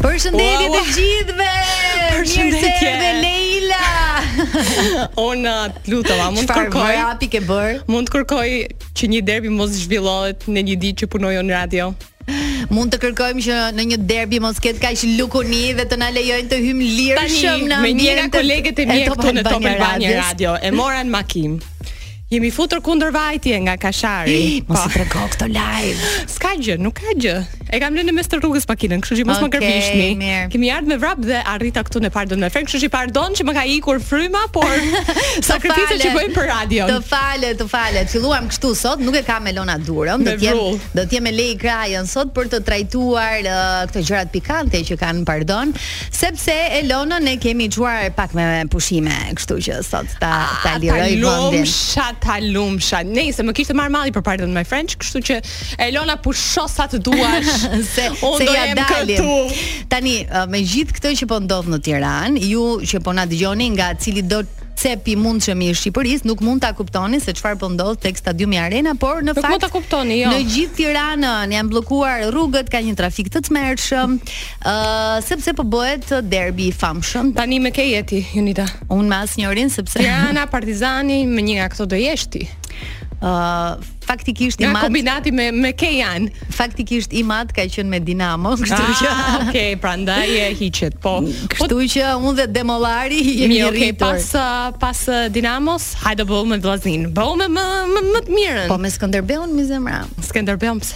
Përshëndetje të gjithëve. Përshëndetje dhe Leila. O, ju lutem, a mund të kërkoj? Çfarë hapi ke bërë? Mund të kërkoj që një derbi mos zhvillohet në një ditë që punoj në radio. Mund të kërkojmë që në një derbi mos ketë kaq lukuni dhe të na lejojnë të hyjmë lirshëm në ambient. Tani me njërën nga koleget e mia këtu në Top Albania Radio e morëm makinën. Jemi futur kundravajtje nga Kashari. Mos, po, i trego këto live. S'ka gjë, nuk ka gjë. E kam lënë në mes të rrugës makinën, kështu që mos okay, më gërvishtni. Mirë. Kemi ardhur me vrap dhe arrita këtu në Pardon My French, kështu që pardon që më ka ikur fryma, por sakrificat që bëjmë për radio. Të falet, të falet. Filluam kështu sot, nuk e kam Elona Duron, do të jem do të jem me Lei Krajën sot për të trajtuar uh, këto gjërat pikante që kanë pardon. Sepse Elonën e kemi çuar pak me pushime, kështu që sot ta ta ah, liroj vendin. Ta lumsha, ta lumsha. Se më kishte marrë malli për Pardon My French, kështu që Elona pushoftë sa të duash. se se ia dalim. Tani me gjithë këtë që po ndodh në Tiranë, ju që po na dëgjoni nga cilido cep i mundshëm i Shqipërisë, nuk mund ta kuptoni se çfarë po ndodh tek stadiumi Arena, por në fakt nuk mund ta kuptoni, jo. Në gjithë Tiranën janë bllokuar rrugët, ka një trafik të tmerrshëm. Ë, sepse po bëhet derbi i famshëm. Tani me kë je ti, Jonida? Unë me asnjërin sepse Tirana, Partizani, me një nga këto do jesh ti. Ë, faktikisht im at. Kombinati me me kë janë. Faktikisht im at ka qenë me Dinamo, kështu ah, që. Ah, okay, prandaj e hiqet. Po. Kështu po- që unë dhe Demollari jemi okay, rritur. Pas uh, pas uh, Dinamos, hajde bëhu me Vllazninë. Bëhu me më më më të mirën. Po me Skënderbeun mi zemër. Skënderbeun pse?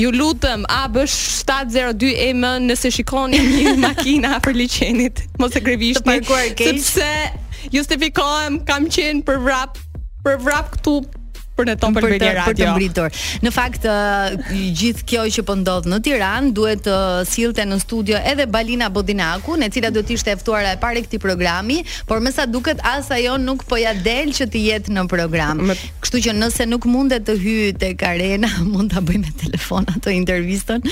Ju lutem, AB 702 EM nëse shikoni një makinë afër liqenit, mos e gërvishtni. Të parkuar keq. Sepse justifikohem, kam qenë me vrap, me vrap këtu për në Top Albania Radio. Për të mbërritur. Në fakt, gjithë kjo që po ndodh në Tiranë duhet të sillte në studio edhe Balina Bodinakun, e cila do të ishte e ftuara e parë e këtij programi, por me sa duket as ajo nuk po ia del që të jetë në program. Kështu që nëse nuk mundet të hyjë tek arena, mund ta bëjmë me telefon atë intervistën.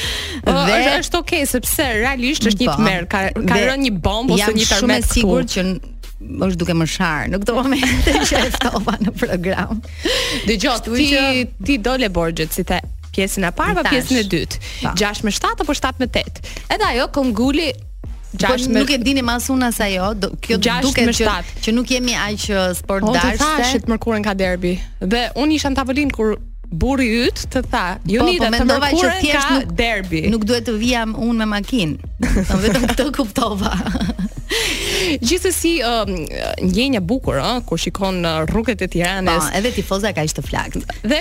Po, dhe është është okay sepse realisht është një po. tmerr, ka ka rënë një bombë ose një tërmet. Jam shumë e sigurt që është duke më sharë në këto momente që e ftova në program. Dhe thotë, ti, që... ti dole borxhit, si te pjesa e parë, pa pjesën e dytë. 6 me 7 apo 7 me 8. Edhe ajo këmbënguli Po nuk e dinim as unë as ajo. Kjo duket që, që nuk jemi aq sportdashëse. Unë thashë të mërkurën ka derbi. Dhe unë isha në tavolinë kur burri yt të tha, Jonida, po, të mërkurën që ka nuk, derbi. Nuk duhet të vija unë me makinë. Unë vetëm këtë kuptova. Gjithsesi, uh, ndjenjë e bukur, ëh, uh, kur shikon rrugët e Tiranës. Po, edhe tifoza ka shumë në fakt. Dhe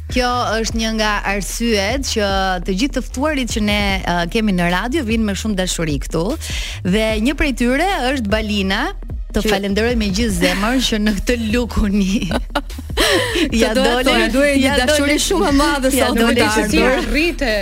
Kjo është një nga arsyet që të gjithë të ftuarit që ne uh, kemi në radio vijnë me shumë dashuri këtu. Dhe një prej tyre është Balina, Të falenderoj me gjithë zemër që në këtë llukuni. ja dole, ja dole një dashuri shumë e madhe sa do të arrite.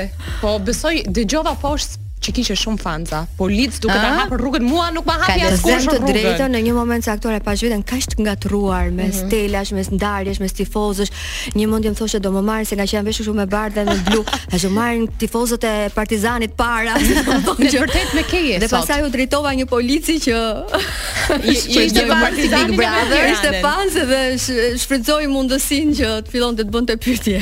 Po besoj dëgjova poshtë që kishe shumë fansa, po Liz duke ta hapur rrugën mua nuk ma hapi askush rrugën. Ka të drejtën në një moment se aktore pa veten kaq të ngatërruar me mm -hmm. stelash, me ndarjesh, me tifozësh. Një mendje më thoshte do më marrin se nga që janë veshur shumë me bardhë dhe me blu, a do marrin tifozët e Partizanit para. Në të vërtetë e ke. Dhe pastaj u drejtova një polici që ishte i Partizanit, ishte fans dhe shfrytëzoi mundësinë që të fillonte të bënte pyetje.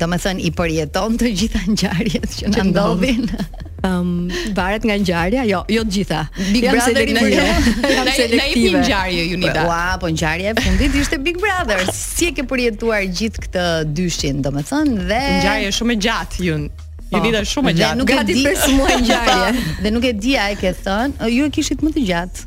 Domethënë i përjeton të gjitha ngjarjet që na ndodhin. Um, varet nga ngjarja, jo, jo të gjitha. Big jam Brother i përje. Jam selektive. Na jep një ngjarje Jonida. Ua, po ngjarja e fundit ishte Big Brother. Si e ke përjetuar gjithë këtë dyshin, domethënë dhe ngjarje shumë e gjatë Jon. Po, Jonida shumë e gjatë. Nuk e di pesë muaj ngjarje. Po, dhe nuk e di a e ke thënë, ju e kishit më të gjatë.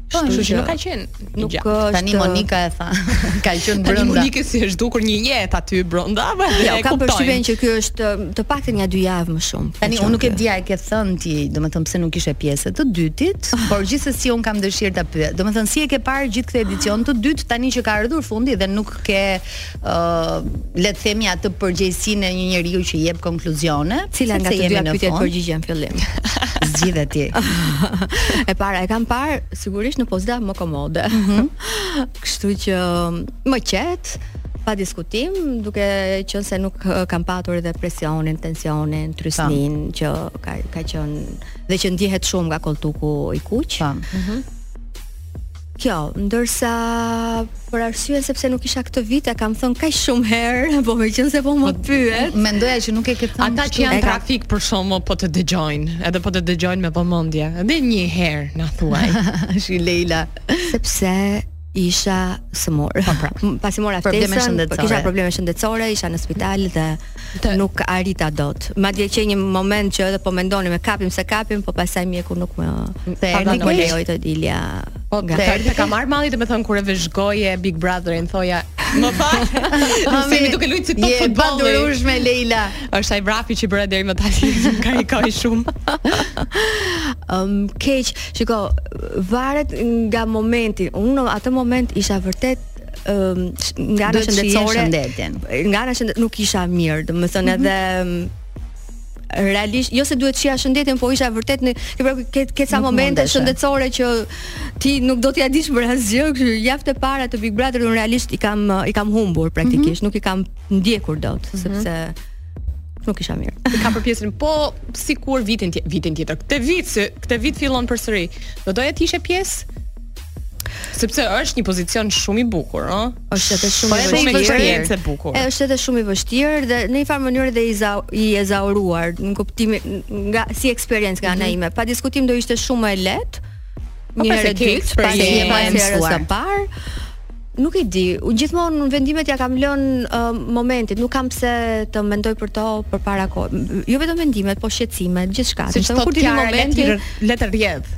Po, kështu që nuk ka qenë. Nuk është. Tani Monika e tha. Ka qenë brenda. Tani Monika s'i është dukur një jetë aty brenda. Jo, kam përshtypjen që ky është të paktën një dy javë më shumë. Tani unë nuk e di a e ke thënë ti, domethënë pse nuk ishe pjesë e të dytit, por gjithsesi unë kam dëshirë ta pyes. Domethënë si e ke parë gjithë këtë edicion të dytë tani që ka ardhur fundi dhe nuk ke le të themi atë përgjegjësinë e një njeriu që jep konkluzione. Cila nga të dyja pyetjet t'i përgjigjem në fillim? Zgjidhe ti. e para e kam parë sigurisht në pozita më komode. Mm -hmm. Kështu që më qet, pa diskutim, duke qenë se nuk kam patur edhe presionin, tensionin, trysninë Tam. që ka ka qenë dhe që ndjehet shumë nga koltuku i kuq. Tam. Mm -hmm. Kjo, ndërsa për arsyen se pse nuk isha këtë vit e kam thënë kaq shumë herë, po meqense po më po, pyet. Mendoja që nuk e ke thënë. Ata që janë në trafik për shembull po të dëgjojnë, edhe po të dëgjojnë me vëmendje. Edhe një herë na thuaj. Shi Leila, sepse isha sëmurë. Po pra, pasi mora ftesën, po kisha probleme shëndetësore, isha në spital dhe Të... nuk arrita dot. Madje qe një moment që edhe po mendonim e kapim s'e kapim, po pastaj mjeku nuk më të erdhi lejoi të dilja. Po të erdhi të ka marrë malli domethënë kur e vëzhgoje Big Brotherin thoja më fal. Ne jemi duke luajtur si top futbolli. Je e padurueshme Leila. Është ai vrapi që bëra deri më tani, ka ndikoi shumë. Ëm um, keq, shiko, varet nga momenti. Unë atë moment isha vërtet um, nga ana shëndetësore nga ana shëndet nuk isha mirë domethënë mm -hmm. edhe realisht jo se duhet të shihja shëndetin, po isha vërtet në ke pra ke, ke ca momente shëndetësore që ti nuk do t'ia dish për asgjë, kështu javët e para të Big Brother un realisht i kam i kam humbur praktikisht, mm -hmm. nuk i kam ndjekur dot, mm -hmm. sepse nuk isha mirë. Të ka përpjesën, po sikur vitin tjetër, vitin tjetër. Këtë vit se këtë vit fillon përsëri. Do doje të ishe pjesë Sepse është një pozicion shumë i bukur, ëh. Është edhe shumë po i vështirë. Është shumë e bukur. Është edhe shumë i vështirë dhe në njëfarë mënyre dhe i za i ezauruar në kuptimin nga si eksperiencë nga ana mhm. ime. Pa diskutim do ishte shumë më e lehtë. Po një herë ditë, pa një herë sa parë. Nuk e di, unë gjithmonë vendimet ja kam lënë uh, momentit, nuk kam pse të mendoj për to përpara kohë. Jo vetëm vendimet, po shqetësimet, gjithçka. Si të thotë atë momentin, le të rrjedh.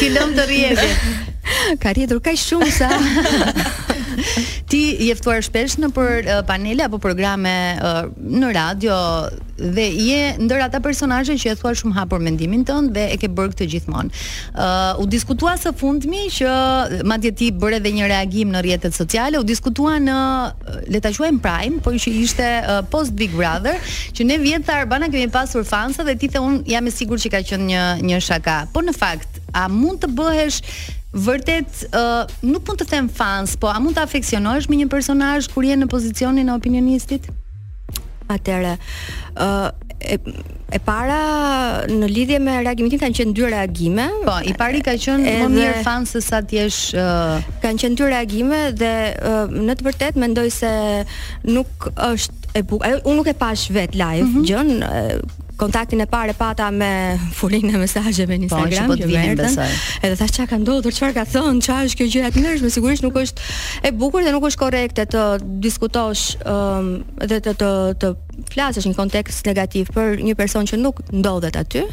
T'i lëm të rrjedhin. Ka rritur kaq shumë sa Ti je e ftuar shpesh në për uh, panele apo programe uh, në radio dhe je ndër ata personazhe që e thua shumë hapur mendimin tënd dhe e ke bërë këtë gjithmonë. Ë uh, u diskutua së fundmi që madje ti bëre edhe një reagim në rrjetet sociale, u diskutua në le ta quajmë Prime, por që ishte uh, post Big Brother, që ne vjet tha Arbana kemi pasur fansa dhe ti the un jam e sigurt që ka qenë një një shaka. Po në fakt, a mund të bëhesh vërtet uh, nuk mund të them fans, po a mund të afeksionohesh me një personazh kur je në pozicionin e opinionistit? Atëre, ë e, e para në lidhje me reagimin tim kanë qenë dy reagime. Po, i pari ka qenë edhe, më mirë fan sesa të jesh uh... kanë qenë dy reagime dhe uh, në të vërtetë mendoj se nuk është e bukur. Unë nuk e pash vet live mm -hmm. gjën, kontaktin e parë e pata me furinë e mesazheve në po, Instagram po, që vijnë besoj. Edhe thash çka ka ndodhur, çfarë ka thënë, çfarë është kjo gjë e tmerrshme, sigurisht nuk është e bukur dhe nuk është korrekte të diskutosh um, dhe të të të flasësh në kontekst negativ për një person që nuk ndodhet aty.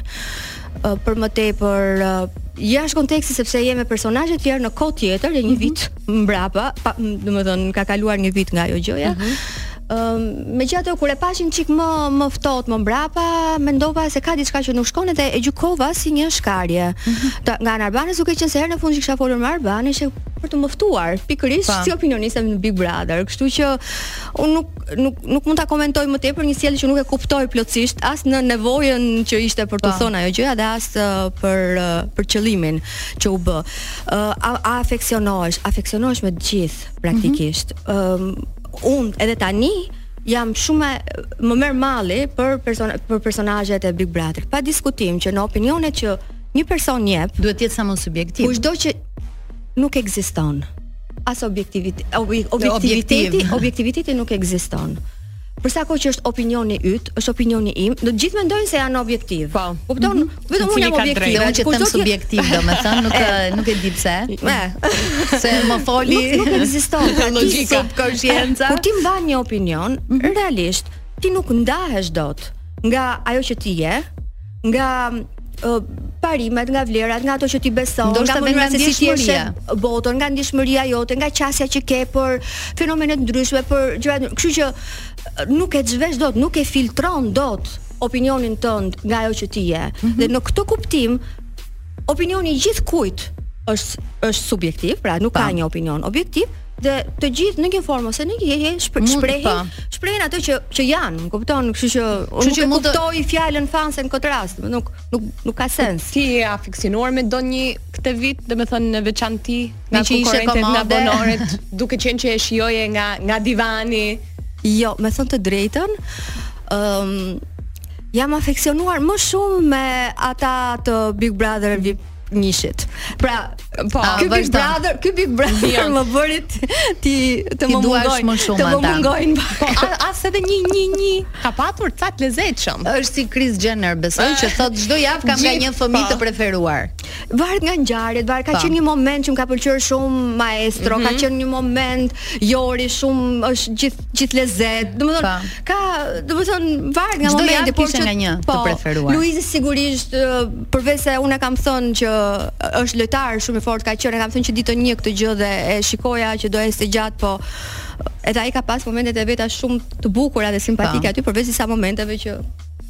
Uh, për më tepër uh, jashtë konteksti sepse jemi me personazhe të tjerë në kohë tjetër dhe një mm -hmm. vit mbrapa, domethënë ka kaluar një vit nga ajo gjëja. Mm -hmm. Ëm, megjithatë kur e pashë një çik më më ftohtë më mbrapa, mendova se ka diçka që nuk shkon dhe e gjykova si një shkarje. Mhm. Ta, nga ana e Arbanës duke qenë se herën e fundit që kisha folur me Arbanën ishte për të më ftuar, pikërisht pa. Po. si opinioniste në Big Brother, kështu që unë nuk nuk nuk mund ta komentoj më tepër një sjellje që nuk e kuptoj plotësisht as në nevojën që ishte për t'u po. thënë ajo gjëja dhe as uh, për uh, për qëllimin që u bë. Uh, a, a afeksionohesh, afeksionohesh me të gjithë praktikisht. Ëm mm -hmm. um, Unë edhe tani jam shumë më merr malli për person për personazhet e Big Brother. Pa diskutim që në opinionet që një person jep, duhet të jetë sa më subjektiv. Kushdo që nuk ekziston as objektiviteti, objektiviteti, objektiviteti nuk ekziston. Për sa kohë që është opinioni yt, është opinioni im, do të gjithë mendojnë se janë objektiv. Po, kupton? Mm -hmm. Vetëm unë jam objektiv, unë që them subjektiv, domethënë nuk nuk e di pse. Me. Se më foli nuk, nuk ekziston pra ti subkoshienca. Kur ti mban një opinion, mm -hmm. realisht ti nuk ndahesh dot nga ajo që ti je, nga uh, parimet, nga vlerat, nga ato që ti beson, Do nga mënyra se si ti e sheh botën, nga ndjeshmëria jote, nga qasja që ke për fenomene të ndryshme, për gjëra, kështu që nuk e zhvesh dot, nuk e filtron dot. opinionin tënd nga ajo që ti je. Mm -hmm. Dhe në këtë kuptim opinioni i gjithkujt është është subjektiv, pra nuk pa. ka një opinion objektiv dhe të gjithë në një formë ose në një tjetër shpre, shprehin po. shprehin ato që që janë, më kupton, kështu që unë nuk mund ta kuptoj fjalën fanse në këtë rast, nuk nuk nuk ka sens. Ti je afeksionuar me ndonjë këtë vit, domethënë në veçanti, nga konkurrentët, nga banorët, duke qenë që e shijoje nga nga divani. Jo, me thënë të drejtën, um, jam afeksionuar më shumë me ata të Big Brother VIP njishit. Pra, po, ky Big Brother, ky Big Brother më bëri të më mungojnë më shumë ata. Të më mungojnë. Po, as edhe një një një ka patur ca të lezetshëm. Është si Kris Jenner, besoj që thot çdo javë kam nga një fëmijë të po. preferuar. Varet nga ngjarjet, varet ka po. qenë një moment që më ka pëlqyer shumë maestro, mm -hmm. ka mhm. qenë një moment Jori shumë është gjithë gjithë lezet. Domethënë po. ka, domethënë varet nga momenti, por çdo javë kishte nga një të preferuar. Luizi sigurisht përveç se unë kam thënë që është lojtar shumë i fortë, ka qenë kam thënë që ditën një këtë gjë dhe e shikoja që do ecte gjatë, po edhe ai ka pas momentet e veta shumë të bukura dhe simpatike aty përveç disa momenteve që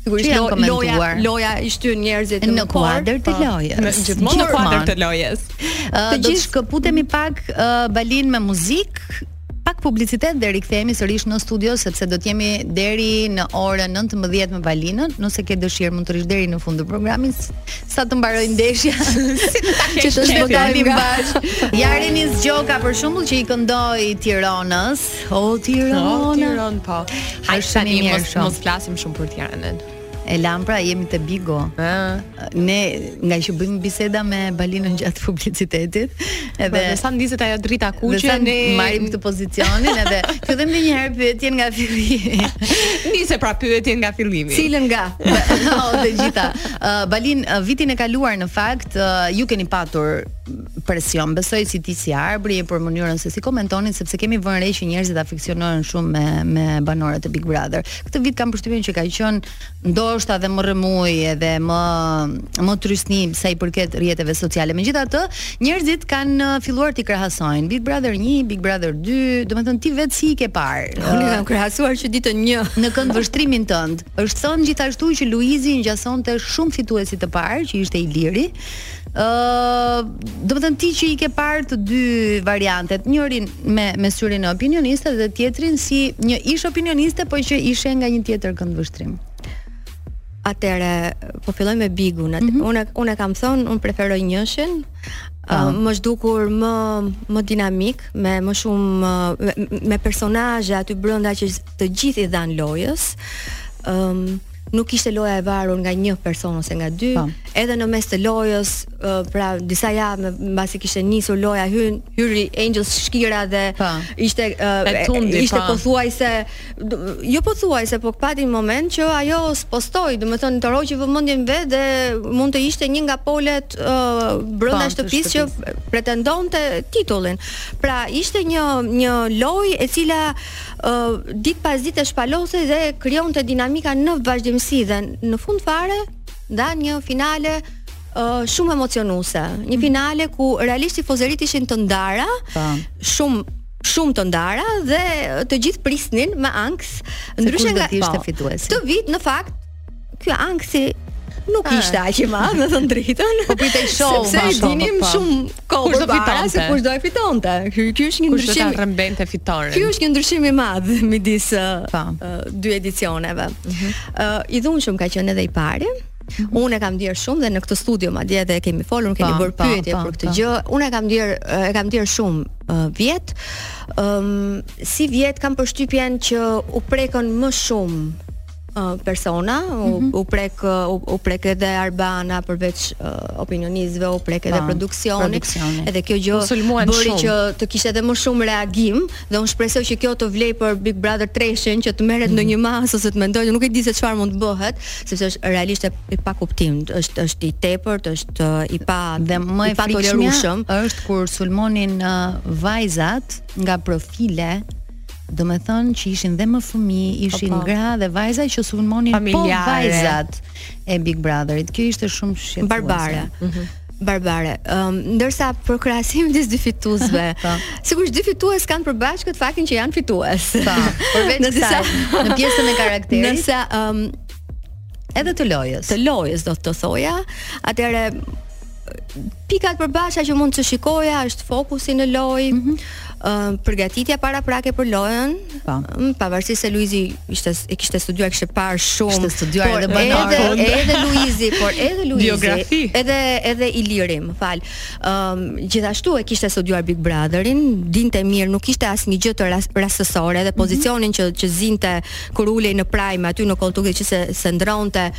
Sigurisht lo, loja loja i shtyn njerëzit në kuadër të po. lojës. Në gjithmonë në kuadër të lojës. Uh, të gjithë shkëputemi pak uh, Balin me muzikë pak publicitet dhe rikthehemi sërish në studio sepse do të jemi deri në orën 19 me Balinën, nëse ke dëshirë mund të rrish deri në fund të programit sa të mbarojë ndeshja. Që të shpëtojmë bash. Jarin Izgjoka për shembull që i këndoi Tironës, O Tirana. O Tirana po. Hajde tani mos mos flasim shumë për Tiranën. E lamë pra jemi te Bigo. Ne nga që bëjmë biseda me Balinën gjatë publicitetit, po, edhe sa ndizet ajo drita e kuqe ne marrim këtë pozicionin edhe fillojmë edhe një herë pyetjen nga fillimi. Nise pra pyetjen nga fillimi. Cilën nga? O të gjitha. Balin vitin e kaluar në fakt ju keni patur presion. Besoj si ti si Arbri për mënyrën se si komentonin sepse kemi vënë re që njerëzit afeksionohen shumë me me banorët e Big Brother. Këtë vit kam përshtypjen që ka qenë ndoshta edhe më rrëmujë edhe më më trysni sa i përket rrjeteve sociale. Megjithatë, njerëzit kanë uh, filluar t'i krahasojnë Big Brother 1, Big Brother 2, domethënë ti vetë si i ke parë. Unë kam krahasuar që ditën 1 në këndvështrimin tënd. Është thënë gjithashtu që Luizi i ngjasonte shumë fituesit të parë, që ishte Iliri. Ë, uh, domethënë ti që i ke parë të dy variantet, njërin me me syrin e opinioniste dhe tjetrin si një ish opinioniste, por që ishe nga një tjetër këndvështrim. Atëherë, po filloj me Bigun. Mm -hmm. Unë unë e kam thënë, unë preferoj njëshin. Uh, më është dukur më më dinamik me më shumë me, me personazhe aty brenda që të gjithë i dhanë lojës. Ëm um, nuk ishte loja e varur nga një person ose nga dy. Pa. Po. Edhe në mes të lojës, pra disa javë mbasi kishte nisur loja hyn, hyri Egzona Shkira dhe pa. Po. ishte uh, e tundi, ishte pa. Po. pothuajse jo pothuajse, po pati një moment që ajo spostoi, domethënë tërhoqi vëmendjen vetë dhe mund të ishte një nga polet uh, brenda shtëpisë që pretendonte titullin. Pra ishte një një lojë e cila ë ditë pas dite shpalosej dhe krijonte dinamika në vazhdimësi dhe në fund fare dha një finale Uh, shumë emocionuese. Një finale ku realisht tifozeritë ishin të ndara, pa. shumë shumë të ndara dhe të gjithë prisnin me ankth ndryshe nga të ishte po, fituesi. Këtë vit në fakt ky ankthi nuk ah. ishte aq i madh them të drejtën. Po pritej show më shumë. Sepse dinim po. shumë kohë përpara se kush do e fitonte. Ky ky është një ndryshim. Kush do ta rrëmbente fitoren? Ky është një ndryshim i madh midis uh, po. uh, dy edicioneve. Ëh, mhm. uh, i dhunshëm ka qenë edhe i pari. Mhm. Unë e kam ndier shumë dhe në këtë studio madje edhe kemi folur, kemi bërë pyetje për këtë gjë. Unë e kam ndier e kam ndier shumë uh, vjet. Ëm um, sivjet kam përshtypjen që u prekën më shumë persona, u, mm -hmm. u prek u, u prek edhe Arbana përveç uh, opinionistëve, u prek edhe produksioni. Produksioni. Edhe kjo gjë bëri që të kishte edhe më shumë reagim dhe unë shpresoj që kjo të vlejë për Big Brother 3-shin që të merret mm -hmm. ndonjë masë ose të mendojë, nuk e di se çfarë mund të bëhet, sepse është realisht e i pakuptim, është është i tepërt, është i pa dhe më i patolerueshëm. Është kur sulmonin uh, vajzat nga profile domethënë që ishin dhe me fëmijë, po, ishin po. gra dhe vajza që sulmonin po Familjare. po vajzat e Big Brotherit. Kjo ishte shumë shqetësuese. Barbare. Mm -hmm. Barbare. Um, ndërsa për krahasim dy fituesve. Po. Sigurisht dy fitues kanë të përbashkët faktin që janë fitues. Po. Përveç në disa në pjesën e karakterit. Nëse um, edhe të lojës. Të lojës do të thoja. Atëherë pikat përbashkëta që mund të shikoja është fokusi në lojë, mm -hmm. uh, përgatitja paraprake për lojën. Po. Mm, pavarësisht se Luizi ishte e kishte studiuar, kishte parë shumë. Kishte studiuar edhe banorë. Edhe, po. edhe Luizi, por edhe Luizi. Biografi. Edhe edhe Iliri, më fal. Ëm um, gjithashtu e kishte studiuar Big Brotherin, dinte mirë, nuk kishte asnjë gjë rastësore dhe mhm. pozicionin mm -hmm. që që zinte kur ulej në prime aty në kolltuk që s'e s'e ndërronte,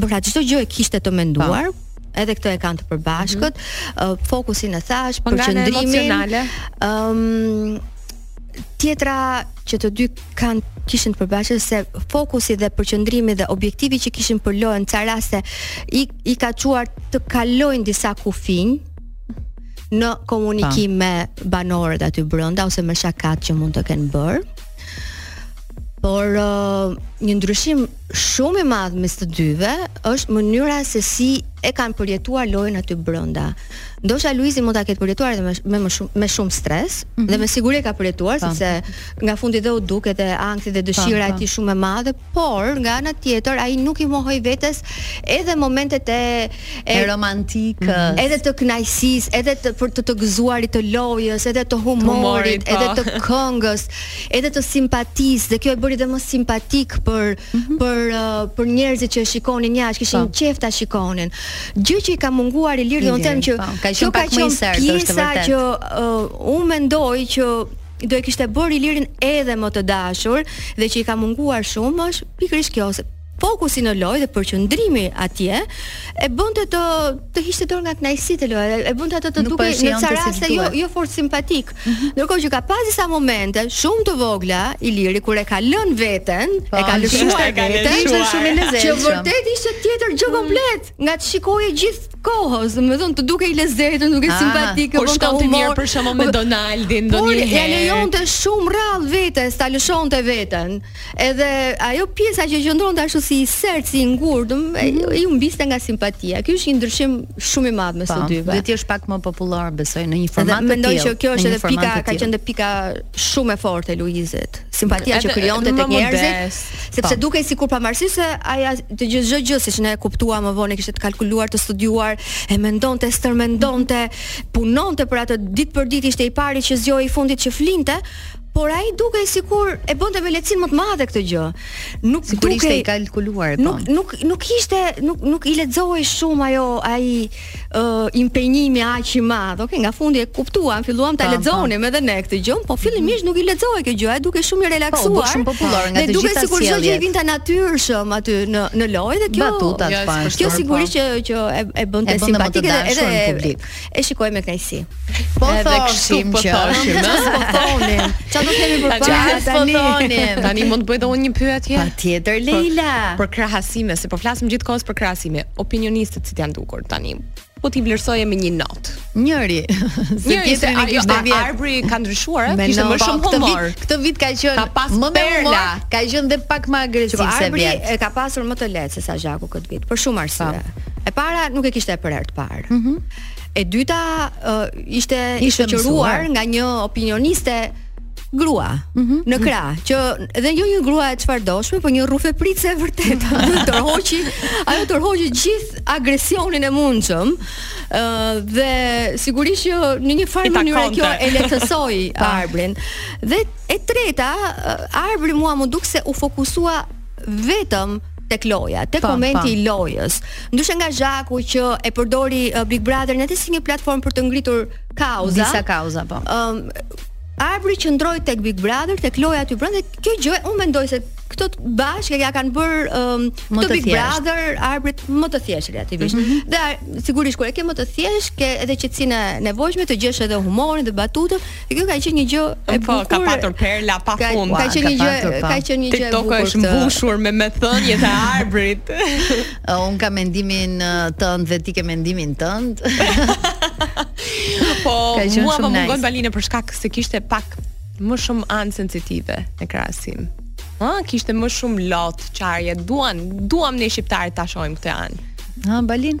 pra çdo gjë e kishte të menduar. Pa. Po. edhe këto e kanë të përbashkët, mm -hmm. uh, fokusin e thashë, po përqendrimin. Ëm tjetra që të dy kanë kishin të përbashkët se fokusi dhe përqendrimi dhe objektivi që kishin për lojën ca raste i i ka çuar të kalojnë disa kufinj në komunikim pa. me banorët aty brenda ose me shakatë që mund të kenë bërë. Por uh, një ndryshim shumë i madh mes të dyve është mënyra se si e kanë përjetuar lojën aty brenda. Ndoshta Luizi mund ta ketë përjetuar edhe me me më shumë me shumë stres mm -hmm. dhe me siguri e ka përjetuar pa. Po. sepse nga fundi dhe u duket e ankthi dhe dëshira e po, po. tij shumë e madhe, por nga ana tjetër ai nuk i mohoi vetes edhe momentet e e, e romantikës, mm -hmm. edhe të kënaqësisë, edhe të për të të gëzuarit të lojës, edhe të humorit, humorit edhe të këngës. edhe të simpatisë dhe kjo e bëri dhe më simpatik për mm -hmm. për uh, për njerëzit që e shikonin jashtë, kishin po. qejf ta shikonin. Gjë që i ka munguar Ilirit, dua të them që po. ka qenë pak më i sertë, është vërtet. Që uh, unë mendoj që do e kishte bërë Ilirin edhe më të dashur dhe që i ka munguar shumë është pikërisht kjo fokusi në lojë dhe përqendrimi atje e bënte të të hiqte dorë nga kënaqësitë e lojës, e bënte atë të dukej në ca raste jo jo fort simpatik. Mm -hmm. Ndërkohë që ka pas disa momente shumë të vogla Iliri kur e ka lënë veten, pa, po, e ka lëshuar veten, ishte shumë i lezetshëm. Që vërtet ishte tjetër gjë mm. komplet, nga të shikoje gjithë kohës, domethënë të dukej i lezetshëm, dukej ah, simpatik, po shkonte mirë për shaka me po, Donaldin, ndonjëherë. Po, ia lejonte shumë rrallë vetes, ta lëshonte veten. Edhe ajo pjesa që qëndronte ashtu si i sertë, si i ngurtë, mm -hmm. i humbiste nga simpatia. Ky është një ndryshim shumë i madh mes të po, dyve. Duhet të jesh pak më popullor, besoj, në një format të tillë. Mendoj që kjo është edhe pika ka qenë pika shumë e fortë e Luizit. Simpatia që krijonte tek njerëzit, sepse po. dukej sikur pavarësisht se ai të gjithë çdo gjë siç ne kuptuam më vonë kishte të kalkuluar, të studiuar, e mendonte, stërmendonte, punonte për atë ditë për ditë ishte i pari që zgjohej i fundit që flinte, Por ai dukej sikur e bënte me lehtësi më të madhe këtë gjë. Nuk sikur dukej, ishte i kalkuluar po. Nuk nuk nuk ishte nuk nuk i lexohej shumë ajo ai uh, impenjimi aq i madh. Okej, okay, nga fundi e kuptuam, filluam ta lexonim edhe ne këtë gjë, po fillimisht nuk i lexohej kjo gjë, ai dukej shumë i po, relaksuar. Po, shumë popullor nga të gjitha sjelljet. Dukej sikur çdo gjë i vinte natyrshëm aty në në lojë dhe kjo batutat pa. Kjo sigurisht që që e e bënte simpatike edhe edhe në publik. e shikoj me kënaqësi. Po Edhe thoshim po që thoshim, po thonim. Çfarë do kemi për para po tani? Po thonim. Tani mund të bëj edhe unë një pyetje. Patjetër Leila. Për, për krahasime, se po flasim gjithkohës për krahasime. Opinionistët si t'janë dukur tani? Po t'i vlerësoje me një notë. Njëri. Se Njëri, tjetri nuk ishte vjet. Arbri ka ndryshuar, eh? kishte më shumë humor. Këtë vit ka qenë ka pas më shumë perla, ka qenë dhe pak më agresiv se vjet. Arbri e ka pasur më të lehtë sesa Zhaku këtë vit, për shumë arsye. E para nuk e kishte për herë të parë. Mm -hmm. E dyta uh, ishte i shoqëruar nga një opinioniste grua mm -hmm. në krah, mm -hmm. që dhe jo një grua e çfarëdoshme, por një rrufepritëse e vërtetë. Mm -hmm. Tërhoqi, ajo tërhoqi gjithë agresionin e mundshëm. ë uh, dhe sigurisht që në një farë mënyre kjo e lehtësoi Arbrin. Dhe e treta, uh, Arbri mua më duket se u fokusua vetëm tek loja, tek momenti i lojës. Ndyshe nga Zhaku që e përdori uh, Big Brotherin edhe si një platformë për të ngritur kauza. Disa kauza, po. Ëm um, Arbri qëndroi tek Big Brother, tek loja aty brenda. Kjo gjë unë mendoj se këto të bashkë ia kanë bërë um, të Big thjesht. Brother Arbrit më të thjeshtë relativisht. Mm -hmm. Dhe sigurisht kur e ke më të thjeshtë, ke edhe qetësinë e nevojshme të gjesh edhe humorin dhe batutën, Dhe kjo ka qenë një gjë e po, bukur. Ka patur perla pafund. Ka qenë një gjë, ka qenë një gjë e bukur. TikTok është mbushur me me thënie të Arbrit. Unë kam mendimin tënd dhe ti ke mendimin tënd. po, mua më mungon Balina për shkak se kishte pak më shumë anë sensitive në krahasim. Ha, kishte më shumë lot, qarje. Duan, duam ne shqiptarët ta shohim këtë anë. Ha, Balin.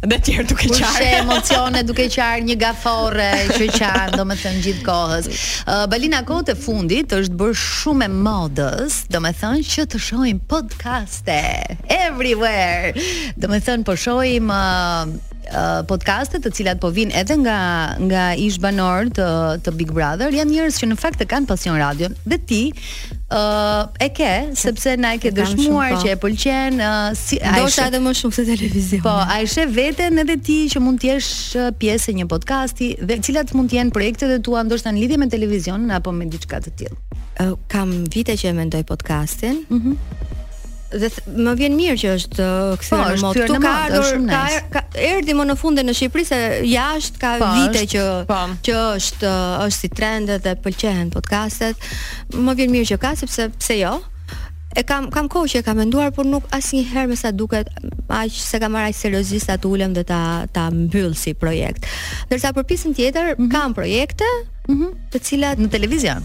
dhe të tjerë duke qarë. Kush emocione duke qarë një gaforre që qan, domethënë gjithë kohës. Uh, Balina kohët e fundit është bërë shumë e modës, domethënë që të shohim podcaste everywhere. Domethënë po shohim uh, uh, podcaste të cilat po vijnë edhe nga nga ish-banorë të të Big Brother, janë njerëz që në fakt e kanë pasion radion dhe ti uh, e ke sepse na e ke dëshmuar që e pëlqen uh, ndoshta edhe më shumë se televizionin. Po, a e sheh veten edhe ti që mund të jesh pjesë e një podcasti dhe cilat mund të jenë projektet e tua ndoshta në lidhje me televizionin apo me diçka të tillë. Uh, kam vite që e mendoj podcastin. Mhm. Mm dhe th, më vjen mirë që është uh, kthyer po, në modë. Këtu ka ardhur shumë ka, nice. ka erdhi më në fund në Shqipëri se jashtë ka po, vite është, që po. që është uh, është si trend dhe pëlqehen podcastet. Më vjen mirë që ka sepse pse jo? E kam kam kohë që e kam menduar, por nuk asnjëherë me sa duket, aq s'e kam marrë seriozisht ta ulem dhe ta ta mbyll si projekt. Ndërsa për pjesën tjetër mm -hmm. kam projekte, mm -hmm. të cilat në televizion.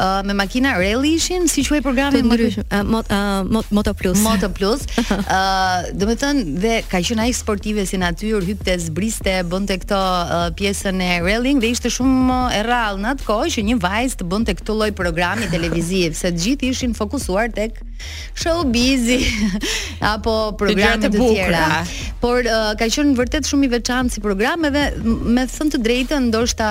Uh, me makina rally ishin, si quhej programi më ndryshe, uh, mot, uh, mot, Moto Plus. Moto Plus. Ëh, uh, do të thotë dhe ka qenë ajo sportive si natyrë, hypte, zbriste, bënte këto uh, pjesën e rallying dhe ishte shumë uh, e rrallë në atë kohë që një vajzë të bënte këtë lloj programi televiziv, se të gjithë ishin fokusuar tek showbizi apo programe të, të tjera. Por uh, ka qenë vërtet shumë i veçantë si program edhe me thënë të drejtën ndoshta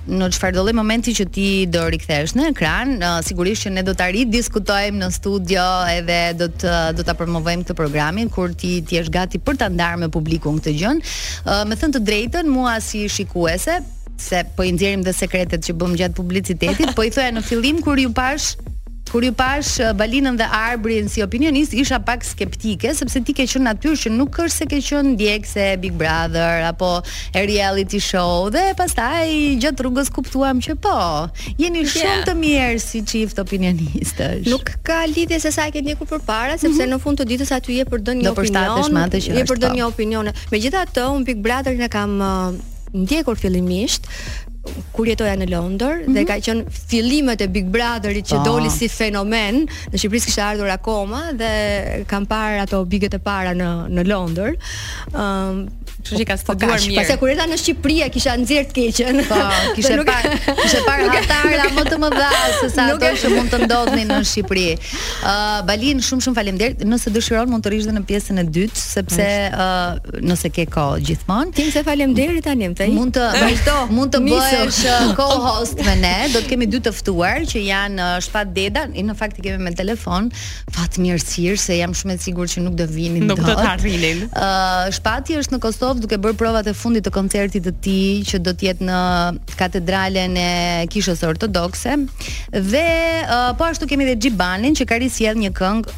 në çfarëdolloj momenti që ti do rikthesh në ekran, uh, sigurisht që ne do ta ridiskutojmë në studio edhe do të do ta promovojmë këtë programin kur ti ti jesh gati për ta ndarë me publikun këtë gjë. Uh, me thënë të drejtën, mua si shikuese, se po i nxjerrim dhe sekretet që bëmë gjatë publicitetit, po i thoja në fillim kur ju pashë Kur i pashë Balinën dhe Arbrin si opinionistë isha pak skeptike sepse ti ke qenë natyrë që nuk është se ke qenë ndjekëse e Big Brother apo e reality show dhe pastaj gjatë rrugës kuptova që po, jeni yeah. shumë të mirë si çift opinionistësh. Nuk ka lidhje se sa e ke ndjekur përpara sepse mm -hmm. në fund të ditës aty je për të dhënë një opinion, je për të dhënë një po. opinion. Megjithatë, unë Big Brother-in e kam ndjekur fillimisht kur jetoja në Londër mm -hmm. dhe mhm. ka qenë fillimet e Big Brotherit që pa. Po. doli si fenomen, në Shqipëri s'kishte ardhur akoma dhe kam parë ato biget e para në në Londër. Ëm, um, kështu që ka po, studiuar mirë. Pastaj kur erdha në Shqipëri e kisha nxjerrë të keqen. Po, kishte nuk... parë, kishte parë hatara më të mëdha se sa ato që mund të ndodhnin në Shqipëri. Ë, uh, Balin shumë shumë faleminderit. Nëse dëshiron mund të rrish dhe në pjesën e dytë sepse ë uh, nëse ke kohë gjithmonë. Tim se faleminderit tanim te. Mund të vazhdo, mund të bësh uh, co-host me ne. Do të kemi dy të ftuar që janë uh, Shpat Deda, në fakt i kemi me telefon. Fatmirësisht se jam shumë e sigurt që nuk do vinin dot. Nuk do të arrinin. Ë uh, Shpati është në Kosovë duke bërë provat e fundit të koncertit të tij që do të jetë në katedralen e Kishës Ortodokse. Dhe uh, po ashtu kemi dhe Xhibanin që ka risjellë një këngë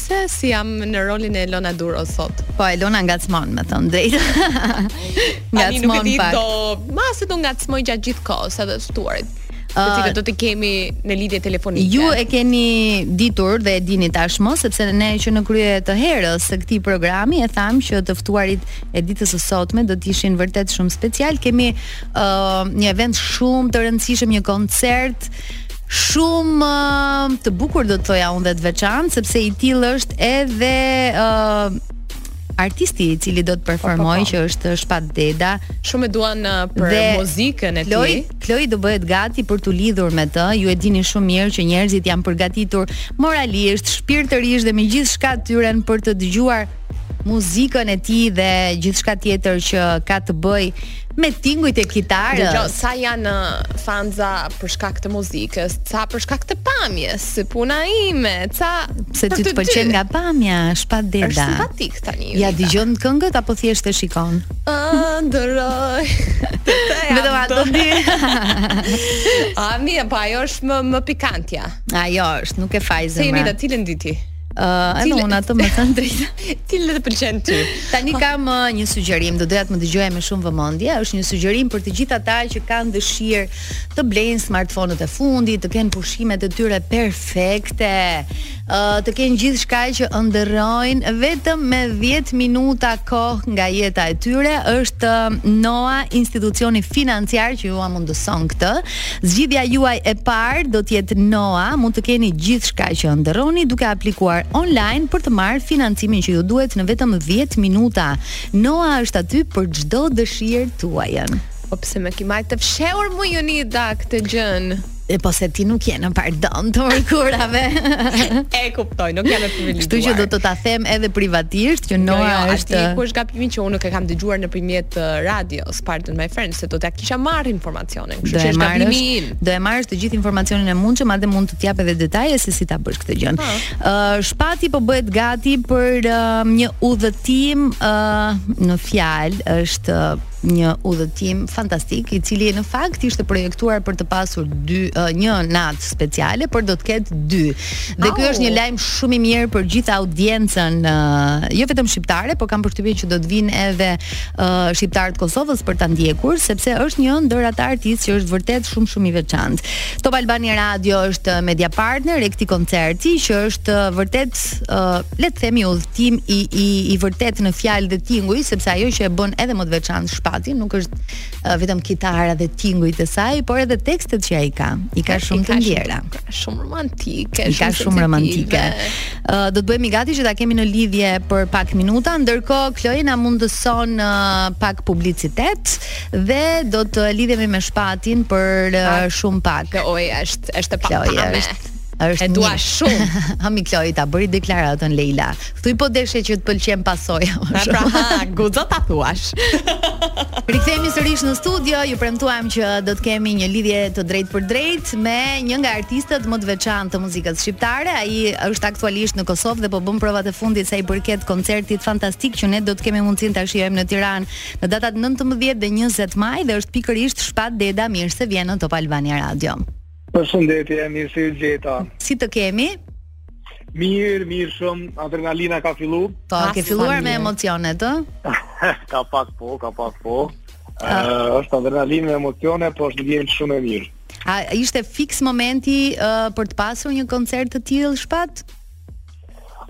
Pse si jam në rolin e Elona Duro sot? Po Elona ngacmon, me thënë drejt. Ani nuk e di do, ma se do ngacmoj gjatë gjithë kohës edhe të ftuarit. Të cilët do të kemi në lidhje telefonike. Ju e keni ditur dhe e dini tashmë sepse ne që në krye të herës së këtij programi e thamë që të ftuarit e ditës së sotme do të ishin vërtet shumë specialë. Kemi uh, një event shumë të rëndësishëm, një koncert Shumë uh, të bukur do të thoja unë dhe të veçantë sepse i tillë është edhe uh, artisti i cili do të performojë po, po, po. që është Shpat Deda. Shumë e duan uh, për dhe muzikën e tij. Kloi do bëhet gati për t'u lidhur me të. Ju e dini shumë mirë që njerëzit janë përgatitur moralisht, shpirtërisht dhe me gjithçka të tyren për të dëgjuar muzikën e tij dhe gjithçka tjetër që ka të bëjë me tingujt e kitarës. Dëgjo, sa janë uh, fansa për shkak të muzikës, sa për shkak të pamjes, si puna ime, se pse ty të pëlqen nga pamja, Shpat Deda. Është simpatik tani. Ia dëgjon këngët apo thjesht e shikon? Ëndërroj. Me do ato di. A mi, po ajo është më më pikantja. Ajo është, nuk e fajzë më. Se jemi të cilën diti? Ëh, uh, edhe unë të them të drejtën. Cila të pëlqen ty. Tani kam uh, një sugjerim, do doja të më dëgjoje me shumë vëmendje. Është një sugjerim për të gjithë ata që kanë dëshirë të blejnë smartphone-ët e fundit, të kenë pushimet e tyre perfekte, uh, të kenë gjithçka që ëndërrojnë vetëm me 10 minuta kohë nga jeta e tyre, është uh, NOA, institucioni financiar që jua mundëson këtë. Zgjidhja juaj e parë do të jetë Noa, mund të keni gjithçka që ëndërroni duke aplikuar online për të marrë financimin që ju duhet në vetëm 10 minuta. Noa është aty për çdo dëshirë tuajën. Po pse më ki majtë të fshehur mu Jonida këtë gjën? E po se ti nuk je në Pardon të mërkurave. e kuptoj, nuk jam e privilegjuar. Kështu që do të ta them edhe privatisht që jo, Noa jo, jo, është. Jo, ku është gabimi që unë nuk e kam dëgjuar nëpërmjet uh, radios, Pardon My French, se do ta kisha marrë informacion. informacionin. Kështu që është gabimi im. Do e marrësh të gjithë informacionin e mundshëm, madje mund të të jap edhe detaje se si ta bësh këtë gjë. Ë uh, Shpati po bëhet gati për uh, një udhëtim uh, në fjalë, është uh, një udhëtim fantastik i cili në fakt ishte projektuar për të pasur dy uh, një natë speciale, por do të ketë dy. Dhe ky është një lajm shumë i mirë për gjithë audiencën, uh, jo vetëm shqiptare, por kam përshtypjen që do të vinë edhe uh, shqiptarë të Kosovës për ta ndjekur sepse është një ndër ata artistë që është vërtet shumë shumë i veçantë. Top Albania Radio është media partner e këtij koncerti që është uh, vërtet uh, le të themi udhëtim i i i vërtetë në fjalë dhe tinguj sepse ajo që e bën edhe më të veçantë Shpatin nuk është uh, vetëm kitara dhe tingujt e saj, por edhe tekstet që ai ka. I ka shumë të ndjera. Shumë romantike, i ka shumë romantike. Uh, do të bëhemi gati që ta kemi në lidhje për pak minuta, ndërkohë Kloi na mundëson uh, pak publicitet dhe do të lidhemi me Shpatin për uh, shumë pak. Kloi është është e papame. Është e dua shumë. O mi Kloi ta bëri deklaratën Lejla. Thuaj po deshe që të pëlqen pasoja. Ha pra ha, guxo ta thuash. Rikthehemi sërish në studio, ju premtuam që do të kemi një lidhje të drejtpërdrejtë me një nga artistët më të veçantë të muzikës shqiptare. Ai është aktualisht në Kosovë dhe po bën provat e fundit sa i përket koncertit fantastik që ne do të kemi mundësinë ta shijojmë në Tiranë në datat 19 dhe 20 maj dhe është pikërisht Shpat Deda mirë se vjen në Top Albania Radio. Përshëndetje, mirë se ju gjeta. Si të kemi? Mirë, mirë shumë, adrenalina ka fillu. Po, ke filluar me emocionet, ë? ka pak po, ka pak po. Uh, është adrenalinë me emocione, po është ndjenjë shumë e mirë. A ishte fiks momenti uh, për të pasur një koncert të tillë Shpat?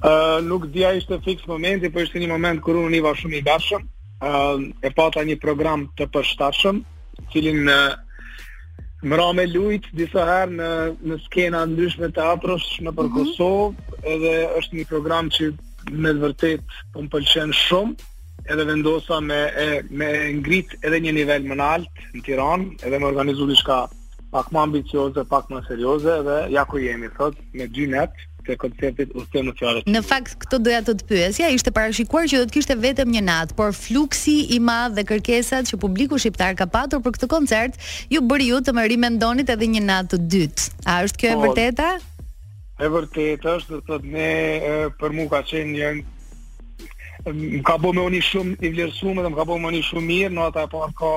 Ë uh, nuk di a ishte fiks momenti, por ishte një moment kur unë isha shumë i gatshëm. Ë uh, e pata një program të përshtatshëm, i cilin më ra me lujt disa herë në, në skena ndryshme teatrosh nëpër mhm. Kosovë, mm -hmm. edhe është një program që me të vërtet po më pëlqen shumë, edhe vendosa me, e, me ngrit edhe një nivel ma nalt në Tiranë, edhe me organizu diçka pak ma ambicioze, pak ma serioze, edhe ja ku jemi, sot, me dy netë, të koncertit Udhëtim në fjalët. Në fakt këtë doja të të pyesja, ishte parashikuar që do të kishte vetëm një natë, por fluksi i madh dhe kërkesat që publiku shqiptar ka patur për këtë koncert ju bëri ju të më rimendonit edhe një natë të dytë. A është kjo e po, vërteta? E vërtetë është, do të thotë ne për mua ka qenë një më ka bo me u ni shumë i vlerësum dhe më ka bo me u ni shumë mirë, nata e parë ka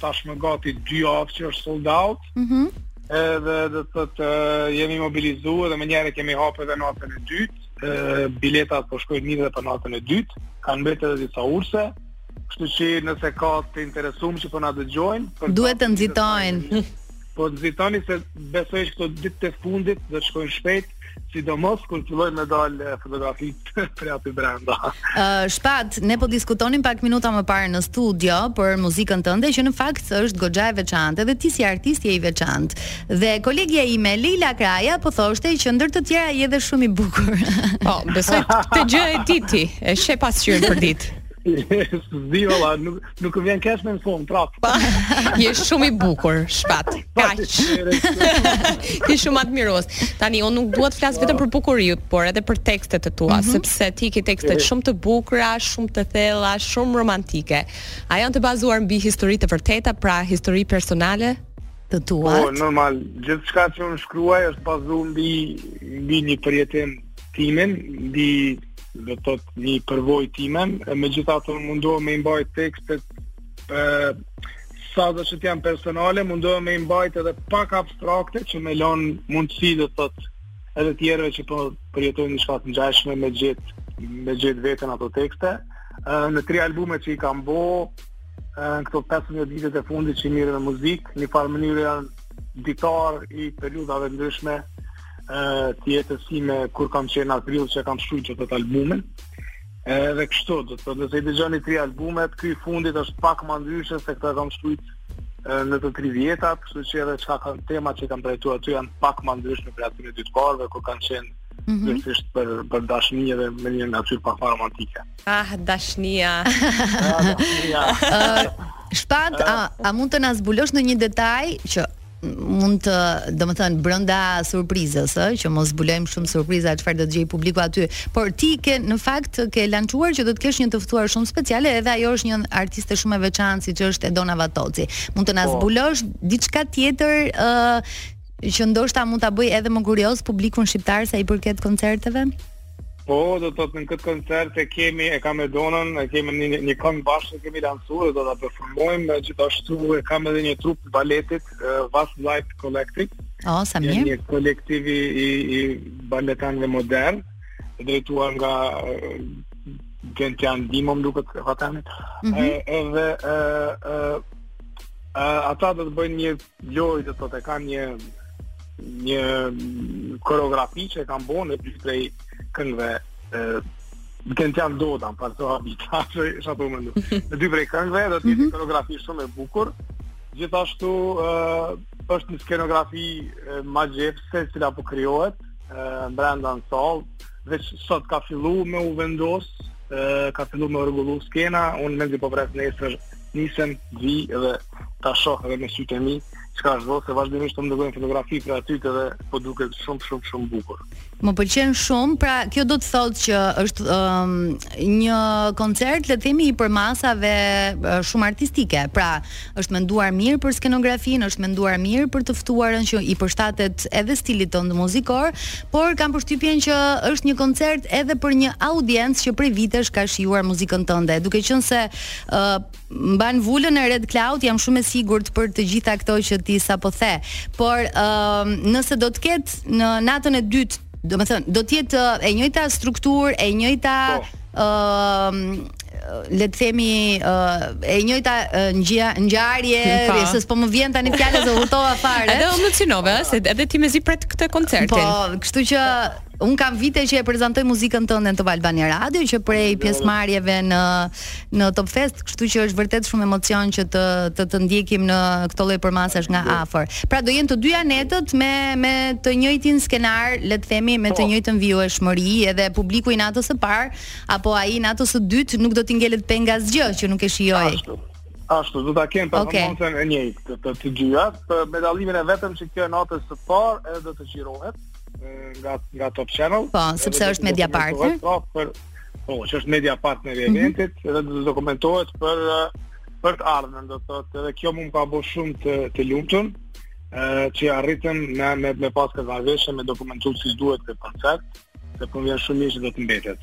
tashmë gati 2 javë që është sold out. Mhm. Mm edhe do të thotë jemi mobilizu edhe menjëherë kemi hap edhe natën e dytë. Ë biletat po shkojnë mirë edhe për natën e dytë. Kanë mbet edhe disa ulëse. Kështu që nëse ka të interesum që po na dëgjojnë, duhet të nxitojnë. Po nxitoni se besoj se këto ditë të fundit do të shkojnë shpejt sidomos kur fillojnë me dal fotografitë prej aty brenda. Uh, Shpat, ne po diskutonim pak minuta më parë në studio për muzikën tënde që në fakt është goxha e veçantë dhe ti si artist je i veçantë. Dhe kolegja ime Leila Kraja po thoshte që ndër të tjera je edhe shumë i bukur. Po, besoj këtë gjë e di ti, e sheh pasqyrën përditë. S'di valla, nuk Nuk vjen kesh me mësuar prap. Po, je shumë i bukur, Shpat. Kaq. Ke shumë admirues. Tani unë nuk dua të flas vetëm për bukurinë, por edhe për tekstet e tua, mm -hmm. sepse ti ke tekste shumë të bukura, shumë të thella, shumë romantike. A janë të bazuar mbi histori të vërteta, pra histori personale? të tua. Po, normal, gjithçka që unë shkruaj është bazuar mbi mbi një përjetim temin, mbi domethënë një përvojë timen, megjithatë mundohem me i mbajt tekstet e, sado që t'janë personale, mundohem me i mbajt edhe pak abstrakte që me lanë mundësi domethënë edhe tjerëve që po përjetojnë diçka të ngjashme me gjet me gjet veten n'ato tekste. Në tri albume që i kam bo, në këto 15 vitet e fundit që merrem me muzikë, njëfarë mënyre janë ditar i periudhave t'ndryshme, të jetës sime kur kam qenë n'prill që kam shkruar këtë albumin. Edhe kështu, do të thotë, nëse i dëgjoni tri albumet, ky i fundit është pak më ndryshe se këtë e kam shkruar në të tri vjetat, kështu që edhe çka kam tema që kam trajtuar aty janë pak më ndryshe prej atyne dy të parëve ku kanë qenë Mm -hmm. Dhe për, për dashni edhe me një natyrë pak romantike. Ah, dashnia. ah, dashnia. uh, Shpat, a, a mund të na zbulosh ndonjë detaj që mund të, domethënë brenda surprizës, ë, që mos zbulojmë shumë, surpriza çfarë do të gjejë publiku aty. Por ti ke në fakt ke lançuar që do të kesh një të ftuar shumë speciale, edhe ajo është një artiste shumë e veçantë siç është Edona Vatoci. Mund të na po. zbulosh diçka tjetër ë uh, që ndoshta mund ta bëjë edhe më kurioz publikun shqiptar sa i përket koncerteve? Po, do të thotë në këtë koncert e kemi e kam Edonën, e kemi një, një këngë bashkë e kemi lansuar, do ta performojmë, gjithashtu e kam edhe një trupë baletit, uh, Vast Light Collective. O, oh, sa mirë. Një kolektiv i i, i baletanëve modern, e drejtuar nga Gjent që janë dimo më duke të fatanit mm -hmm. Edhe uh, uh, uh, Ata do të bëjnë një Lojë do të thotë kanë një një koreografi që e kanë bo në dy prej këngëve Më kënë qanë do të amë, të habi, të ashtë, është ato më ndu. Në dy prej këngëve, do të jetë mhm. koreografi shumë e bukur, gjithashtu uh, është një skenografi uh, magjepsëse, e cila po krijohet, uh, brenda në sallë, dhe që sot ka fillu me u vendosë, uh, ka fillu me u rregullu skena, unë mezi po pres nesër, nisem, vi do ta shoh edhe me sytë e mi, çka është vërtet se vazhdimisht më dërgojnë fotografi prej atyhit dhe po duket shumë shumë shumë bukur. Më pëlqen shumë, pra kjo do të thotë që është um, një koncert le të themi i përmasave shumë artistike. Pra, është menduar mirë për skenografinë, është menduar mirë për të ftuarën që i përshtatet edhe stilit tënd muzikor, por kam përshtypjen që është një koncert edhe për një audiencë që prej vitesh ka shijuar muzikën tënde, duke qenë se uh, mban vulën e Red Cloud, jam shumë e sigurt për të gjitha këto që ti sapo the. Por uh, nëse do të ketë në natën e dytë, domethënë, do të jetë e njëjta strukturë, e njëjta po. ë uh, le të themi uh, e njëjta uh, ngjarje, se s'po më vjen tani fjala se u hutova fare. Edhe unë u emocionova, se edhe ti mezi pret këtë koncertin. Po, kështu që Un kam vite që e prezantoj muzikën tënde në Top Albania Radio që prej pjesëmarrjeve në në Top Fest, kështu që është vërtet shumë emocion që të të, të ndjekim në këto lloj përmasash nga afër. Pra do jenë të dyja netët me me të njëjtin skenar, le të themi, me të po. njëjtën vijueshmëri, edhe publiku i natës së parë apo ai i natës së dytë nuk do t'i ngelet peng asgjë që nuk e shijoi. Ashtu. Ashtu, do të jetë performanca okay. e njëjtë të, të, të dyja, por me dallimin e vetëm që kjo e natës së parë edhe do të xhirohet. nga nga Top Channel. Po, sepse është media partner. Po, për po, është media partner i mhm. eventit mm -hmm. dhe do të dokumentohet për për të ardhmen, do të thotë, edhe kjo mu m'ka bo shumë të të lumtun që arritëm me me, me pas këtë marrëveshje me dokumentu si duhet këtë koncert, se më vjen shumë mirë që do të mbetet.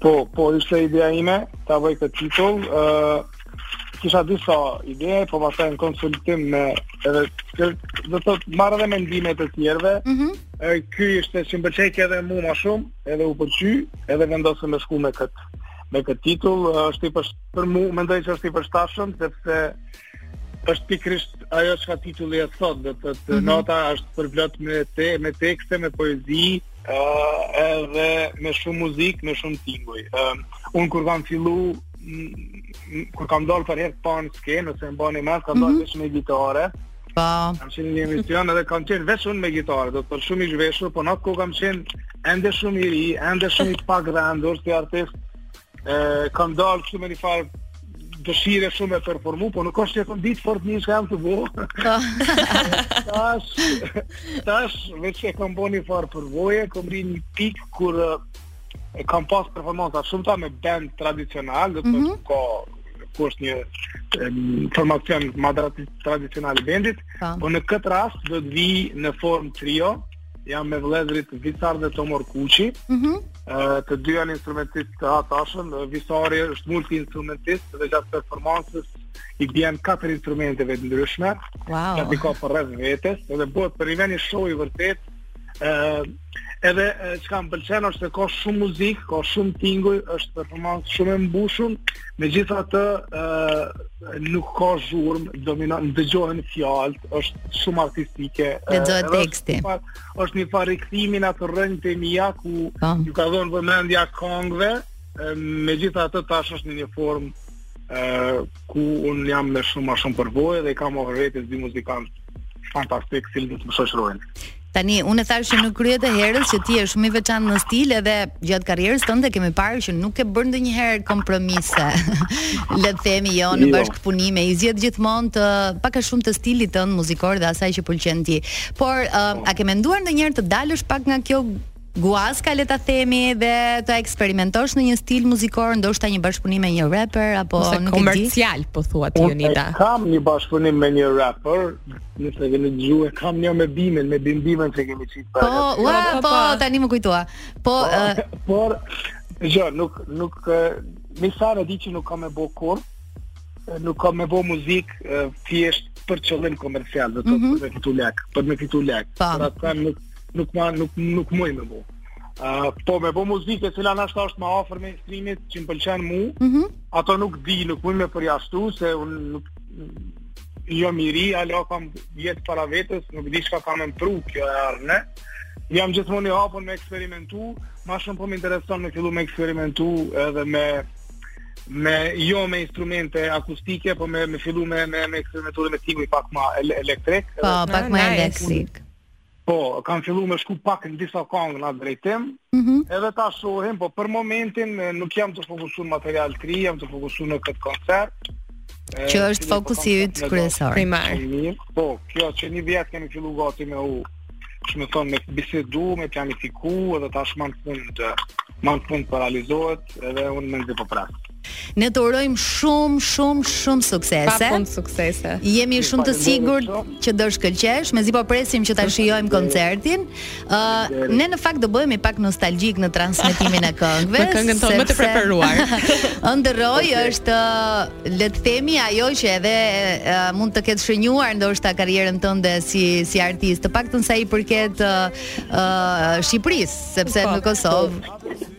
Po, po, ishte ideja ime, ta vnoj këtë titull, uh, kisha disa ideje, po masanej në konsultim me edhe, tu marrë edhe mendimet e tjerve, mm -hmm. e, ky ishte që më pëlqeke edhe mu ma shumë, edhe u pëlqy, edhe vendosëm me shku me këtë, me këtë titull, është i për, për mu, mendoj që është i përshtatshëm, sepse është pikërisht ajo çka titulli e thotë, do të thotë mm -hmm. nata është përplot me te, me tekste, me poezi, ë uh, edhe me shumë muzikë, me shumë tinguj. Ë uh, un kur kam fillu kur kam dalë për herë të parë në skenë, nëse mbani mend, kam dalë mm -hmm. vetëm me gitarë. Po. Ka qenë një emision edhe kam qenë veç unë me gitarë, do të thotë shumë i zhveshur, po n'atë kohë kam qenë ende shumë i ri, ende shumë i pavendosur si artist, E, kam dalë kështu me një farë dëshire shumë me performu, po nuk është që kom ditë fort çka jam tu bo. Po. tash, tash, veç e kam bo një farë përvoje, kam mrri në një pikë kur e kam pas performanca të shumta me band tradicional, do të thotë mm -hmm. ku është një um, formacion ma tradicional i bendit, po. po në këtë rast do të vij në formë trio, Jam me vëllezërit Visar dhe Tomor Kuqi. Mhm. Mm të dy janë instrumentistë të hatashëm. Visari është multi-instrumentist dhe gjatë performancës i bjen katër instrumenteve të ndryshme. Wow. I ka përreth vetes, edhe bëhet përnjimend show i vërtetë. Ë edhe çka më pëlqen është se ka shumë muzikë, ka shumë tinguj, është performancë shumë e mbushur. Megjithatë, ë Nuk ka zhurmë, domethënë, dëgjohen fjalët, është shumë artistike. Dëgjohet teksti. Është një farë rikthimi në ato rrënjët e mia kur po. ju ka dhonë vëmendja kangëve, megjithatë tash është në një formë ë ku un jam me shumë ma shumë përvojë dhe i kam përreth vetes dy muzikantë fantastik cilët do të më shoqërojnë. Tani, unë e thashë që në krye të herës që ti je shumë i veçantë në stil edhe gjatë karrierës tënde kemi parë që nuk ke bërë ndonjëherë kompromise. Le të themi jo në jo. bashkëpunime, i zgjedh gjithmonë të pak a shumë të stilit tënd muzikor dhe asaj që pëlqen ti. Por uh, a ke menduar ndonjëherë të dalësh pak nga kjo Guxon le ta themi dhe të eksperimentosh në një stil muzikor, ndoshta një bashkëpunim me një rapper apo Ose nuk e di. komercial po thua ti Jonida. Unë kam një bashkëpunim me një rapper, nëse e keni dëgjuar, kam një me Bimin, me Bim Bimën që kemi qitë para. Po, ua, po, po, po, tani më kujtua. Po, por, uh, por jo, nuk nuk me sa e di që nuk kam me bë kurrë, nuk kam me bë muzikë thjesht për qëllim komercial, do të thotë mm -hmm. për të fitu lek, për të fitu lek. Pra, nuk nuk ma nuk nuk më më bë. Uh, po me bo muzikë e cila ndoshta është ma afër mainstreamit që më pëlqen mu mm -hmm. Atë nuk di, nuk muj me përjashtu Se unë nuk jam i ri, ala kam jetë para vetes, nuk di çka ka me m'pru kjo e ardhme. Jam gjithmonë i hapur me eksperimentu, ma shumë po më intereson me fillu me eksperimentu edhe me me jo me instrumente akustike, po me me fillu me me, me eksperimentu me tinguj pak ma elektrik. Po, pak ma elektrik. Po, kam fillu me shku pak në disa kongë n'at drejtim, mm -hmm. edhe ta shohim, po për momentin nuk jam tu u fokusu në material të ri, jam tu u fokusu në këtë koncert. Që është po fokusi yt kryesor. Primar. Po, kjo qe një vjet kemi fillu gati me u, do me thonë me bisedu, me planifiku, edhe tash ma në fund, ma në fund po realizohet, edhe unë mezi po pres. Ne të urojmë shumë shumë shumë suksese. Pa fund suksese. Jemi shumë të sigurt që do shkëlqesh, mezi po presim që ta shijojmë koncertin. Ë uh, ne në fakt do bëhemi pak nostalgjik në transmetimin e këngëve. Me këngën tonë më të preferuar. Ëndërroj okay. është le të themi ajo që edhe uh, mund të ketë shënjuar ndoshta karrierën tënde si si artist, të paktën sa i përket uh, Shqipërisë, sepse po. në Kosovë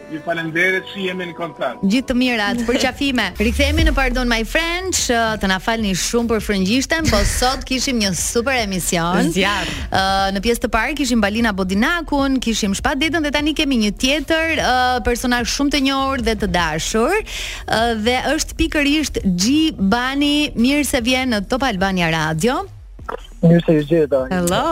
Ju faleminderit që jemi në kontakt. Gjithë të mirat, përqafime. Rikthehemi në Pardon My French, që të na falni shumë për frëngjishten, po sot kishim një super emision. Zjarr. Ë në pjesë të parë kishim Balina Bodinakun, kishim Shpat Dedën dhe tani kemi një tjetër ë personazh shumë të njohur dhe të dashur. Ë dhe është pikërisht G Bani, mirë se vjen në Top Albania Radio. Mirë se ju gjeta. Hello.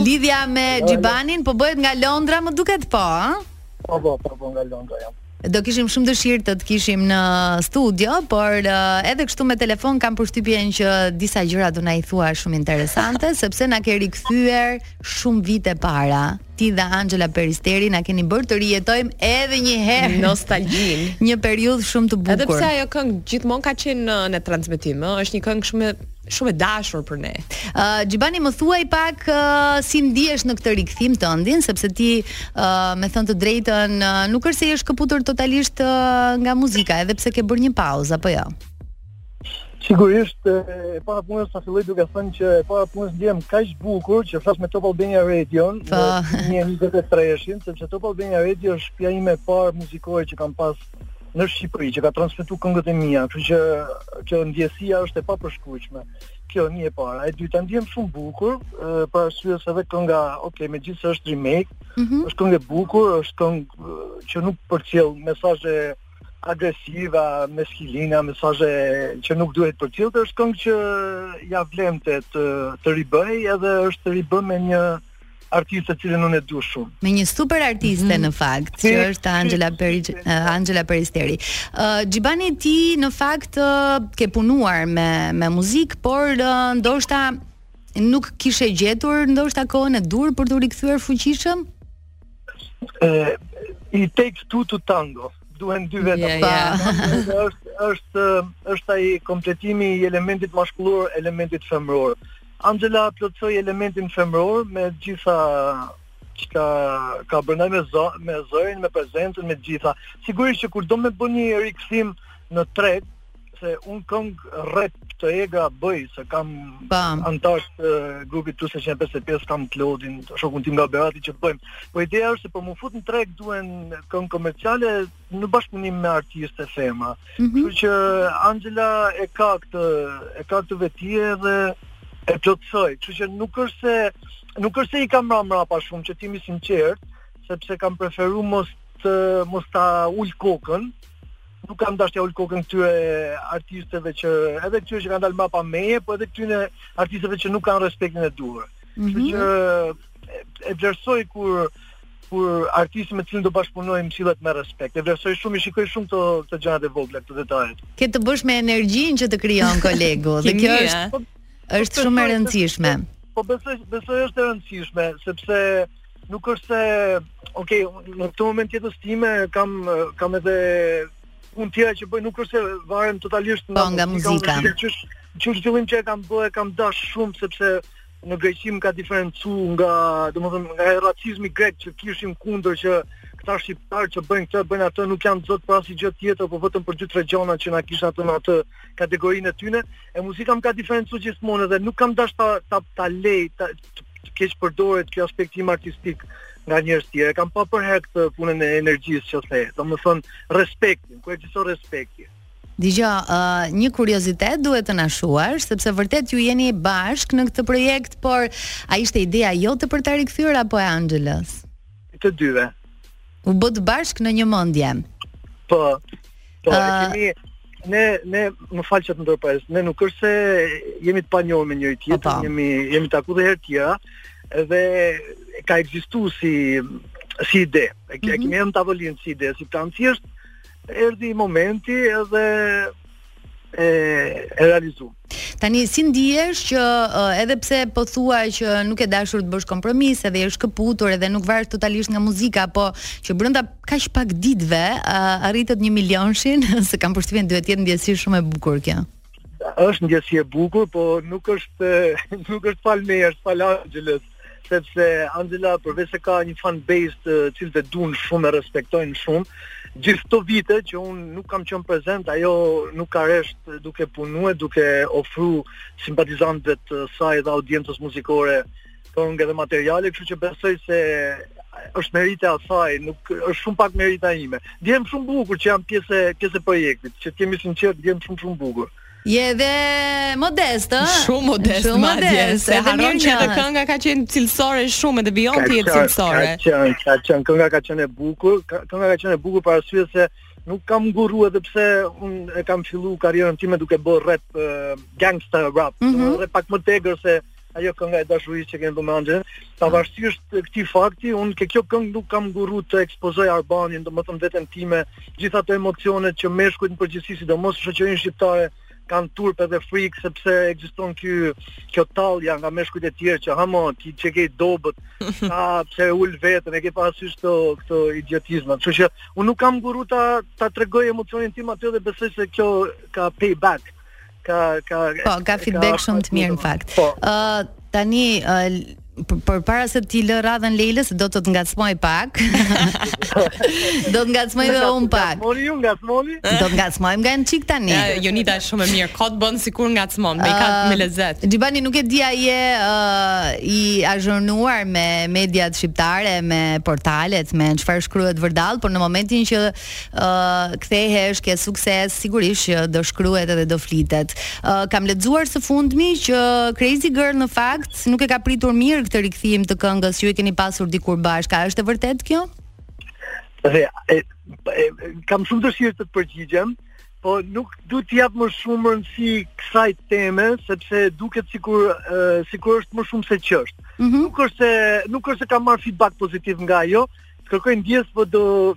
Lidhja me G Banin po bëhet nga Londra, më duket po, ë? Po, po, po, po, nga Londra jam. Do kishim shumë dëshirë të të kishim në studio, por uh, edhe kështu me telefon kam përshtypjen që disa gjëra do na i thua shumë interesante, sepse na ke rikthyer shumë vite para. Ti dhe Anxhela Peristeri na keni bërë të rijetojmë edhe një herë nostalgjinë. një periudhë shumë të bukur. Edhe pse ajo këngë gjithmonë ka qenë në, në transmetim, është një këngë shumë Shumë e dashur për ne. Ë uh, Xhibani më thuaj pak uh, si ndihesh në këtë rikthim tëndin, sepse ti uh, me thënë të drejtën uh, nuk është se je shkëputur totalisht uh, nga muzika, edhe pse ke bërë një pauzë apo jo. Sigurisht e para punës ta filloj duke thënë që e para punës ndihem kaq bukur që flas me Top Albania Radio në 2023-shin, po. sepse Top Albania Radio është shpija ime e parë muzikore që kam pas në Shqipëri që ka transmetuar këngët e mia, kështu që kjo ndjesia është e papërshkruajtshme. Kjo një e para, e dyta ndihem shumë bukur, për arsye se edhe kënga, ok, megjithëse është remake, mm -hmm. është këngë e bukur, është këngë që nuk përcjell mesazhe agresiva, meskilina, mesazhe që nuk duhen përcjellë, është këngë që ia vlente të të ribëhej edhe është ribë me një artiste të cilën unë e du shumë. Me një super artiste mm -hmm. në fakt, që është Anxhela Peri eh, Anxhela Peristeri. Ë uh, Xhibani ti në fakt uh, ke punuar me me muzikë, por uh, ndoshta nuk kishe gjetur ndoshta kohën e duhur për t'u rikthyer fuqishëm? Ë uh, it takes two to tango duhen dy vetë. Yeah, yeah. është është është ai kompletimi i elementit mashkullor, elementit femëror. Anxhela plotësoi elementin femëror me të gjitha çka ka bërë ndaj me zo, me zërin, me prezencën, me të gjitha. Sigurisht që kur do me bo një rikthim në treg, se un këngë rep të egra bëj se kam anëtarë të grupit tu se që janë 55 kam Klodin, shokun tim nga Berati që bëjmë. Po ideja është se për m'u fut në treg duhen këngë komerciale, në bashkëpunim me artiste femra. Mm -hmm. Kështu që Anxhela e ka këtë e ka këtë veti dhe e plotësoi. Kështu që nuk është se nuk është se i kam ra mrapa shumë që të jemi të sinqertë, sepse kam preferuar mos të mos ta ul kokën. Nuk kam dashur ta ul kokën këtyre artisteve që edhe këtyre që kanë dalë mrapa meje, po edhe këtyre artisteve që nuk kanë respektin e duhur. Mm -hmm. Kështu mhm. që e vlerësoj kur kur artisti me të cilin do bashkëpunoj më sillet me respekt. E vlerësoj shumë, i shikoj shumë këto këto gjërat e vogla, këto detajet. Ke të bësh me energjinë që të krijon kolegu dhe kjo është po, po është shumë e rëndësishme. Po besoj besoj është e rëndësishme sepse nuk është se ok, në këtë moment të jetës time kam kam edhe punë tjera që bëj nuk është se varem totalisht po, nga, nga muzika. Që në fillim që e kam bë, e kam dash shumë sepse në Greqi më ka diferencu nga, domethënë, nga racizmi grek që kishim kundër që këta shqiptarë që bëjnë këtë, bëjnë atë, nuk janë të zot për asnjë gjë tjetër, po vetëm për dy tre gjona që na kishin atë në atë kategorinë e tyre. E muzika më ka diferencu gjithmonë dhe nuk kam dashur ta ta, ta lej, ta, të keqpërdoret ky aspekt im artistik nga njerëz të tjerë. Kam pa përherë këtë punën e energjisë që the. Domethënë, respektin, ku ekziston respekti. Dëgjo, një kuriozitet duhet të na shuash, sepse vërtet ju jeni bashkë në këtë projekt, por a ishte ideja jote për ta rikthyer apo e Anxhelës? Të dyve. U bëtë bashkë në një mendje. Po. Po, uh, kemi ne ne më fal që të ndërpres. Ne nuk është se jemi të panjohur me njëri tjetrin, po, po. jemi jemi takuar edhe herë tjera dhe ka ekzistuar si si ide. E mm -hmm. kemi në tavolinë si ide, si plan thjesht Erdhi momenti edhe e, e realizuar. Tani si ndihesh që edhe pse po thua që nuk ke dashur të bësh kompromis edhe je shkëputur edhe nuk varesh totalisht nga muzika, po që brenda kaq pak ditëve uh, arritët një milionshin, se kam përshtypjen duhet të jetë ndjesi shumë e bukur kjo. Është ndjesi e bukur, po nuk është nuk është falë meje, është falë Anxhelës. sepse Anxhela përveç se ka një fan base të cilët e duan shumë e respektojnë shumë, gjithë këto vite që un nuk kam qenë prezent, ajo nuk ka rresht duke punuar, duke ofruar simpatizantëve të saj dhe audiencës muzikore këngë dhe materiale, kështu që besoj se është meritë e asaj, nuk është shumë pak merita ime. Ndihem shumë bukur që jam pjesë pjesë e projektit, që të jemi sinqert, ndihem shumë shumë bukur. Je dhe modest, ë? Shumë modest, shumë modest. Se harron që edhe kënga ka qenë cilësore shumë edhe vijon të jetë cilësore. Ka qenë, ka qenë, kënga ka qenë e bukur, kënga ka qenë e bukur për arsye se nuk kam ngurru edhe pse un e kam fillu karrierën time duke bërë rap uh, gangsta rap, mm -hmm. rap pak më të egër se Ajo kënga e dashurisë që kemi bërë me Anxhelën, pavarësisht këtij fakti, unë ke kjo këngë nuk kam ngurru të ekspozoj Arbanin, domethënë veten time, gjithë ato emocione që meshkujt në përgjithësi, sidomos në shoqërinë shqiptare, kanë turp edhe frikë sepse ekziston ky kjo tallja nga meshkujt e tjerë që hë mo ti qenke i dobët sa pse ul veten e ke parasysh këto këto idiotizma kështu që unë nuk kam ngurru ta ta tregoj emocionin tim aty dhe besoj se kjo ka payback ka ka po ka feedback shumë të mirë në fakt. Po. Ë uh, tani uh, për para se ti lë radhën Lejlës do të të ngacmoj pak. do të ngacmoj edhe un pak. More ju ngacmoni? Do të ngacmoj nga një çik tani. Ja, Jonita është shumë e mirë. Kot bën sikur ngacmon, më kap me lezet. G Bani nuk e di a je uh, i azhurnuar me mediat shqiptare, me portalet, me çfarë shkruhet vërdall, por në momentin që ë uh, kthehesh, ke sukses, sigurisht që do shkruhet edhe do flitet. ë uh, kam lexuar së fundmi që Crazy Girl në fakt nuk e ka pritur mirë këtë rikthim të këngës që ju e keni pasur dikur bashkë. A është e vërtetë kjo? Dhe e, e, kam shumë dëshirë të të përgjigjem, po nuk du të jap më shumë rëndësi kësaj teme sepse duket sikur sikur është më shumë se ç'është. Mm -hmm. Nuk është se nuk është se kam marr feedback pozitiv nga ajo, kërkoj ndjesë, po do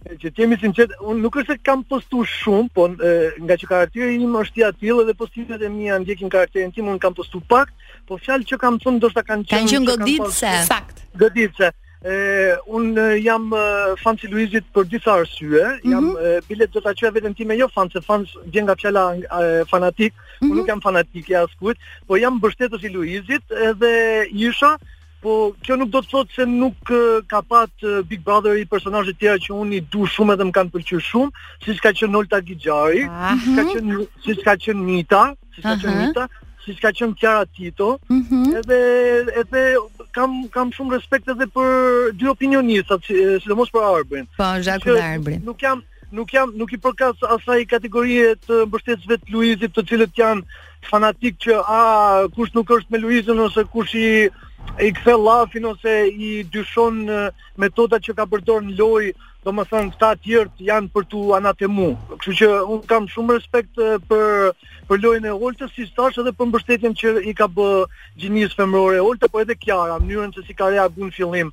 që të jemi sinqert, unë nuk është se kam postu shumë, po nga që karakteri im është i atillë dhe postimet e mia ndjekin karakterin tim, unë kam postu pak, po fjalë që kam thënë ndoshta kanë qenë kanë qenë goditse, sakt. Goditse. E, un jam fans i Luizit për disa arsye. Mm -hmm. Jam mhm. biles do ta quaja veten time jo fan, se fan vjen nga fjala fanatik. Mm -hmm. Unë mhm. nuk jam fanatik i askujt, po jam mbështetës i Luizit edhe isha Po kjo nuk do të thotë se nuk ka pat Big Brother-i personazhe të tjera që unë i du shumë edhe më kanë pëlqyer shumë, siç ka qenë Olta Gixhari, ah. siç ka qenë siç ka qenë Mita, siç ka qenë Mita, siç ka qenë Kiara Tito, mhm. edhe edhe kam kam shumë respekt edhe për dy opinionistat, sidomos për Arbrin. Po, Zhaklin dhe Arbrin. Nuk jam nuk jam nuk i përkas asaj kategorie të mbështetësve të Luizit, të cilët janë fanatik që a kush nuk është me Luizin ose kush i i kthe llafin ose i dyshon metodat që ka përdorur në lojë, domethënë këta të tjerët janë për t'u anatemu. Kështu që un kam shumë respekt për për lojën e Oltës, si thash edhe për mbështetjen që i ka bë gjinisë femërore Olta, po edhe Kiara, mënyrën se si ka reaguar në fillim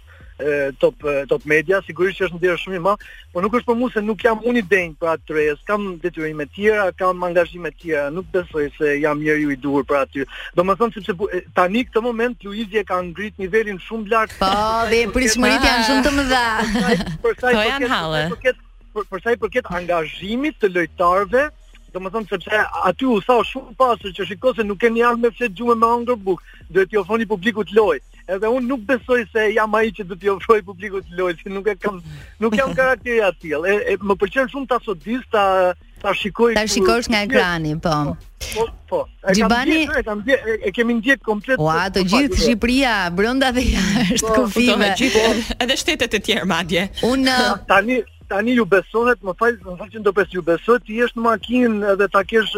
top top media sigurisht që është nder shumë i madh, por nuk është për mua se nuk jam unë i denjë për atë tryezë. Kam detyrime të tjera, kam angazhime të tjera, nuk besoj se jam njeriu i duhur për atë. Domethënë sepse tani këtë moment Luizi e ka ngrit nivelin shumë lart. Po, dhe pritshmëritë janë shumë të mëdha. Për sa i po përket për, për sa i përket angazhimit të lojtarëve, domethënë sepse aty u tha shumë pastër që shiko se nuk keni ardhur me fjet gjumë me hangër buk, duhet t'i ofroni publikut lojë. Edhe unë nuk besoj se jam ai që do t'i ofroj publikut lojë, se nuk e kam nuk jam karakter i atij. E, e më pëlqen shumë ta sodis, ta ta shikoj. Ta shikosh nga ekrani, po. Po, po. E Gjibani... kam ndjek, e kam ndjek, e, e kemi ndjek komplet. Ua, e gjithë po, Shqipëria, brenda dhe jashtë po, kufijve. Po, edhe shtetet e tjera madje. Unë tani Tani ju besohet, më fal, më fal që ndërpres ju besohet të jesh në makinë edhe ta kesh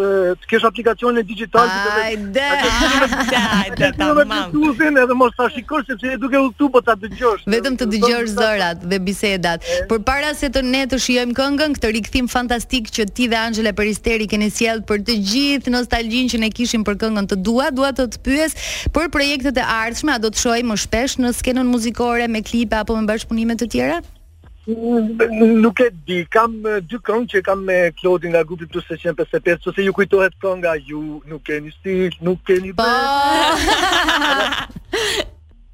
të kesh aplikacionin DigitAlb ti vetë. Hajde. Hajde ta mam. Ju vjen edhe mos ta shikosh sepse je duke udhëtu po ta dëgjosh. Vetëm të dëgjosh zërat dhe bisedat. Përpara se ne të shijojmë këngën, këtë rikthim fantastik që ti dhe Anxhela Peristeri keni sjell për të gjithë nostalgjinë që ne kishim për këngën të dua, dua të të pyes për projektet e ardhshme, a do të të shohim më shpesh në skenën muzikore me klipe apo me bashkëpunime të tjera? Nuk e di, kam dy këngë që kam me Klodin nga grupi Plus 355, nëse ju kujtohet kënga ju nuk keni stil, nuk keni bërë. Po.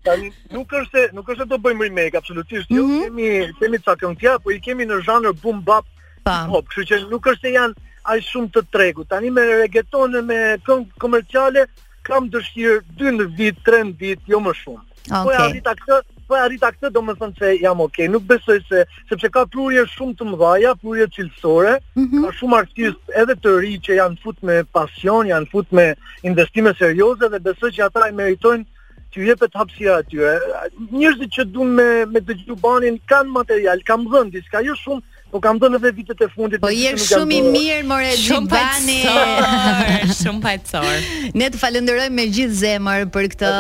Tani nuk është se nuk është se do bëjmë remake absolutisht, mm -hmm. jo mhm. kemi kemi ca këngë tja, po i kemi në zhanër boom bap. Po. Po, kështu që nuk është se janë aq shumë të tregut. Tani me reggaeton me këngë komerciale kam dëshirë 2 në vit, 3 në vit, jo më shumë. Okay. Po e arrita këtë, po e arrita këtë, domethënë se jam ok, nuk besoj se, sepse ka prurje shumë të mëdhaja, prurje cilësore, mm -hmm. ka shumë artistë edhe të ri që janë fut me pasion, janë fut me investime serioze dhe besoj që ata e meritojnë t'ju jepet hapësira e tyre. Njerëzit që duan me me dëgju Banin kanë material, kam dhënë diçka, jo shumë, Po kam dhënë edhe vitet e fundit. Po je shumë i mirë more Xhibani. Shumë paqësor. Ne të falënderojmë me gjithë zemër për këtë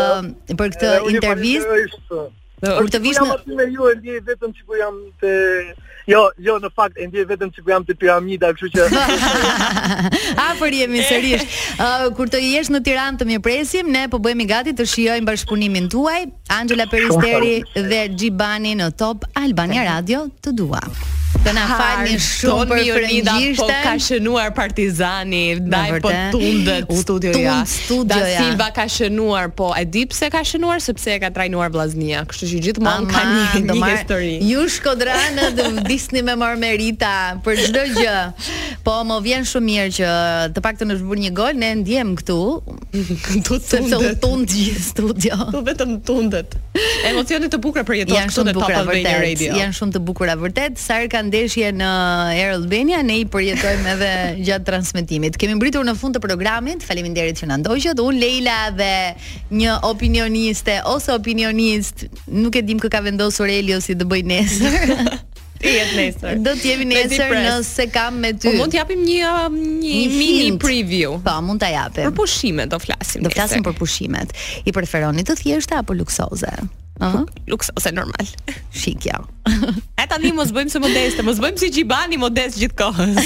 për këtë intervistë. Kur të vish në me ju e ndjej veten sikur jam te Jo, jo, në fakt e ndjej veten sikur jam te piramida, kështu që Afër jemi sërish. Uh, kur të jesh në Tiranë të mirëpresim, ne po bëhemi gati të shijojmë bashkëpunimin tuaj. Anxhela Peristeri dhe Xhibani në Top Albania Radio të dua. Të na falni shumë për frëngjishten, po ka shënuar Partizani, ndaj po tundet studio ja. Da Silva ka shënuar, po e di pse ka shënuar sepse e ka trajnuar Vllaznia, kështu që gjithmonë ka një do marrë histori. Ju shkodranët do vdisni me marrë merita për çdo gjë. Po më vjen shumë mirë që të paktën është bërë një gol, ne ndjejmë këtu. Do të thonë u tund gjithë studio. Po vetëm tundet. Emocione të bukura përjetuar këtu në Top Albania Radio. Janë shumë të bukura vërtet. Sa herë ka ndeshje në Air Albania ne i përjetojmë edhe gjatë transmetimit. Kemi mbërritur në fund të programit. Faleminderit që na ndoqët. Unë, Lejla dhe një opinioniste ose opinionist, nuk e dimë kë ka vendosur Elio si të bëjë nesër. Të jetë nesër. Do të jemi nesër nesër, kam me ty. Po mund të japim një um, një, një mini preview. Po, mund ta japim. Për pushimet do flasim. Do flasim për pushimet. I preferoni të thjeshta apo luksoze? Ëh, luksoze normal. Shikja. E tani mos bëjmë si modeste, mos bëjmë si Xhibani modest gjithë kohës.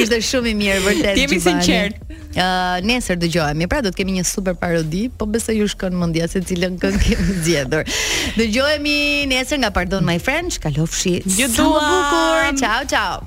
Ishte shumë i mirë vërtet Xhibani. Jemi të sinqertë. Uh, nesër dëgjohemi. Pra do të kemi një super parodi, po besoj ju shkon mendja se cilën këngë kemi zgjedhur. Dëgjohemi nesër nga Pardon My French, kalofshi. Ju dua bukur. Ciao, ciao.